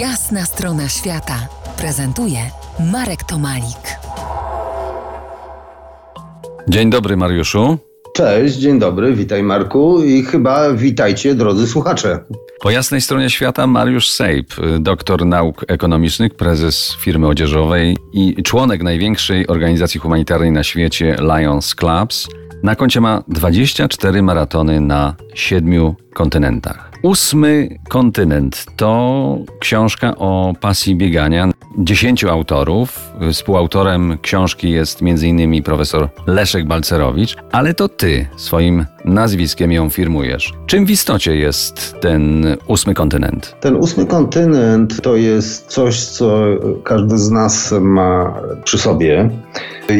Jasna strona świata prezentuje Marek Tomalik. Dzień dobry, Mariuszu. Cześć, dzień dobry, witaj Marku i chyba witajcie drodzy słuchacze. Po jasnej stronie świata Mariusz Sejp, doktor nauk ekonomicznych, prezes firmy odzieżowej i członek największej organizacji humanitarnej na świecie Lions Clubs. Na koncie ma 24 maratony na siedmiu kontynentach. Ósmy kontynent to książka o pasji biegania. Dziesięciu autorów. Współautorem książki jest m.in. profesor Leszek Balcerowicz, ale to ty swoim nazwiskiem ją firmujesz. Czym w istocie jest ten ósmy kontynent? Ten ósmy kontynent to jest coś, co każdy z nas ma przy sobie.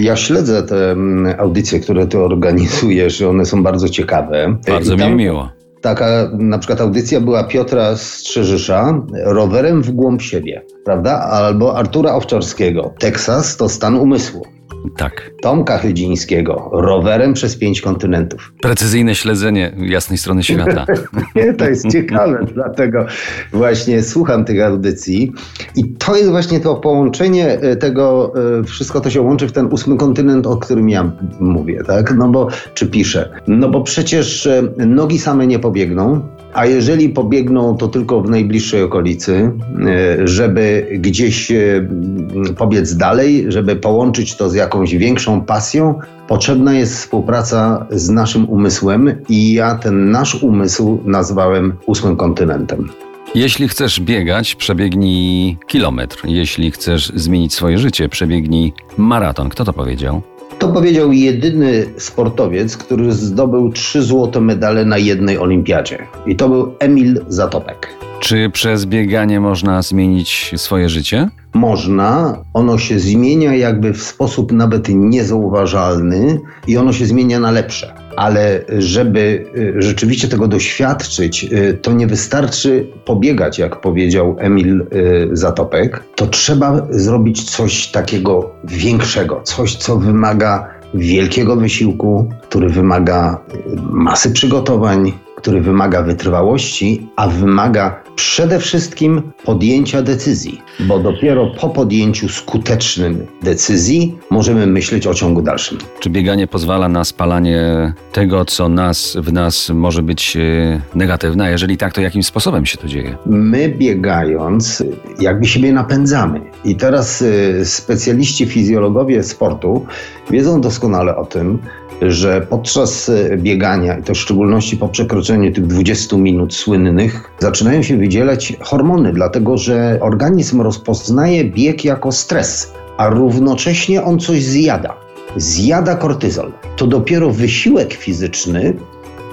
Ja śledzę te audycje, które ty organizujesz, one są bardzo ciekawe. Bardzo mi miło. Taka na przykład audycja była Piotra Strzeżysza, rowerem w głąb siebie, prawda? Albo Artura Owczarskiego, Teksas to stan umysłu. Tak. Tomka Chydzińskiego, rowerem przez pięć kontynentów. Precyzyjne śledzenie jasnej strony świata. Nie, to jest ciekawe, dlatego właśnie słucham tych audycji i to jest właśnie to połączenie e, tego, e, wszystko to się łączy w ten ósmy kontynent, o którym ja mówię, tak? No bo, czy piszę? No bo przecież e, nogi same nie pobiegną, a jeżeli pobiegną, to tylko w najbliższej okolicy, żeby gdzieś pobiec dalej, żeby połączyć to z jakąś większą pasją, potrzebna jest współpraca z naszym umysłem i ja ten nasz umysł nazwałem ósmym kontynentem. Jeśli chcesz biegać, przebiegnij kilometr. Jeśli chcesz zmienić swoje życie, przebiegnij maraton. Kto to powiedział? To powiedział jedyny sportowiec, który zdobył trzy złote medale na jednej olimpiadzie. I to był Emil Zatopek. Czy przez bieganie można zmienić swoje życie? Można. Ono się zmienia jakby w sposób nawet niezauważalny i ono się zmienia na lepsze. Ale żeby y, rzeczywiście tego doświadczyć, y, to nie wystarczy pobiegać, jak powiedział Emil y, Zatopek. To trzeba zrobić coś takiego większego, coś, co wymaga wielkiego wysiłku, który wymaga masy przygotowań, który wymaga wytrwałości, a wymaga przede wszystkim podjęcia decyzji, bo dopiero po podjęciu skutecznym decyzji możemy myśleć o ciągu dalszym. Czy bieganie pozwala na spalanie tego, co nas w nas może być e, negatywne? A jeżeli tak, to jakim sposobem się to dzieje? My biegając, jakby siebie napędzamy. I teraz e, specjaliści fizjologowie sportu wiedzą doskonale o tym, że podczas e, biegania, i to w szczególności po przekroczeniu tych 20 minut słynnych, zaczynają się wydzielać hormony, dlatego że organizm rozpoznaje bieg jako stres, a równocześnie on coś zjada. Zjada kortyzol. To dopiero wysiłek fizyczny,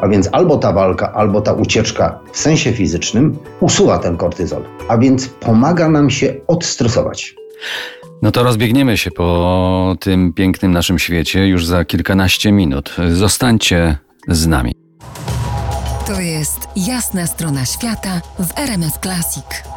a więc albo ta walka, albo ta ucieczka w sensie fizycznym, usuwa ten kortyzol, a więc pomaga nam się odstresować. No to rozbiegniemy się po tym pięknym naszym świecie już za kilkanaście minut. Zostańcie z nami. To jest jasna strona świata w RMS Classic.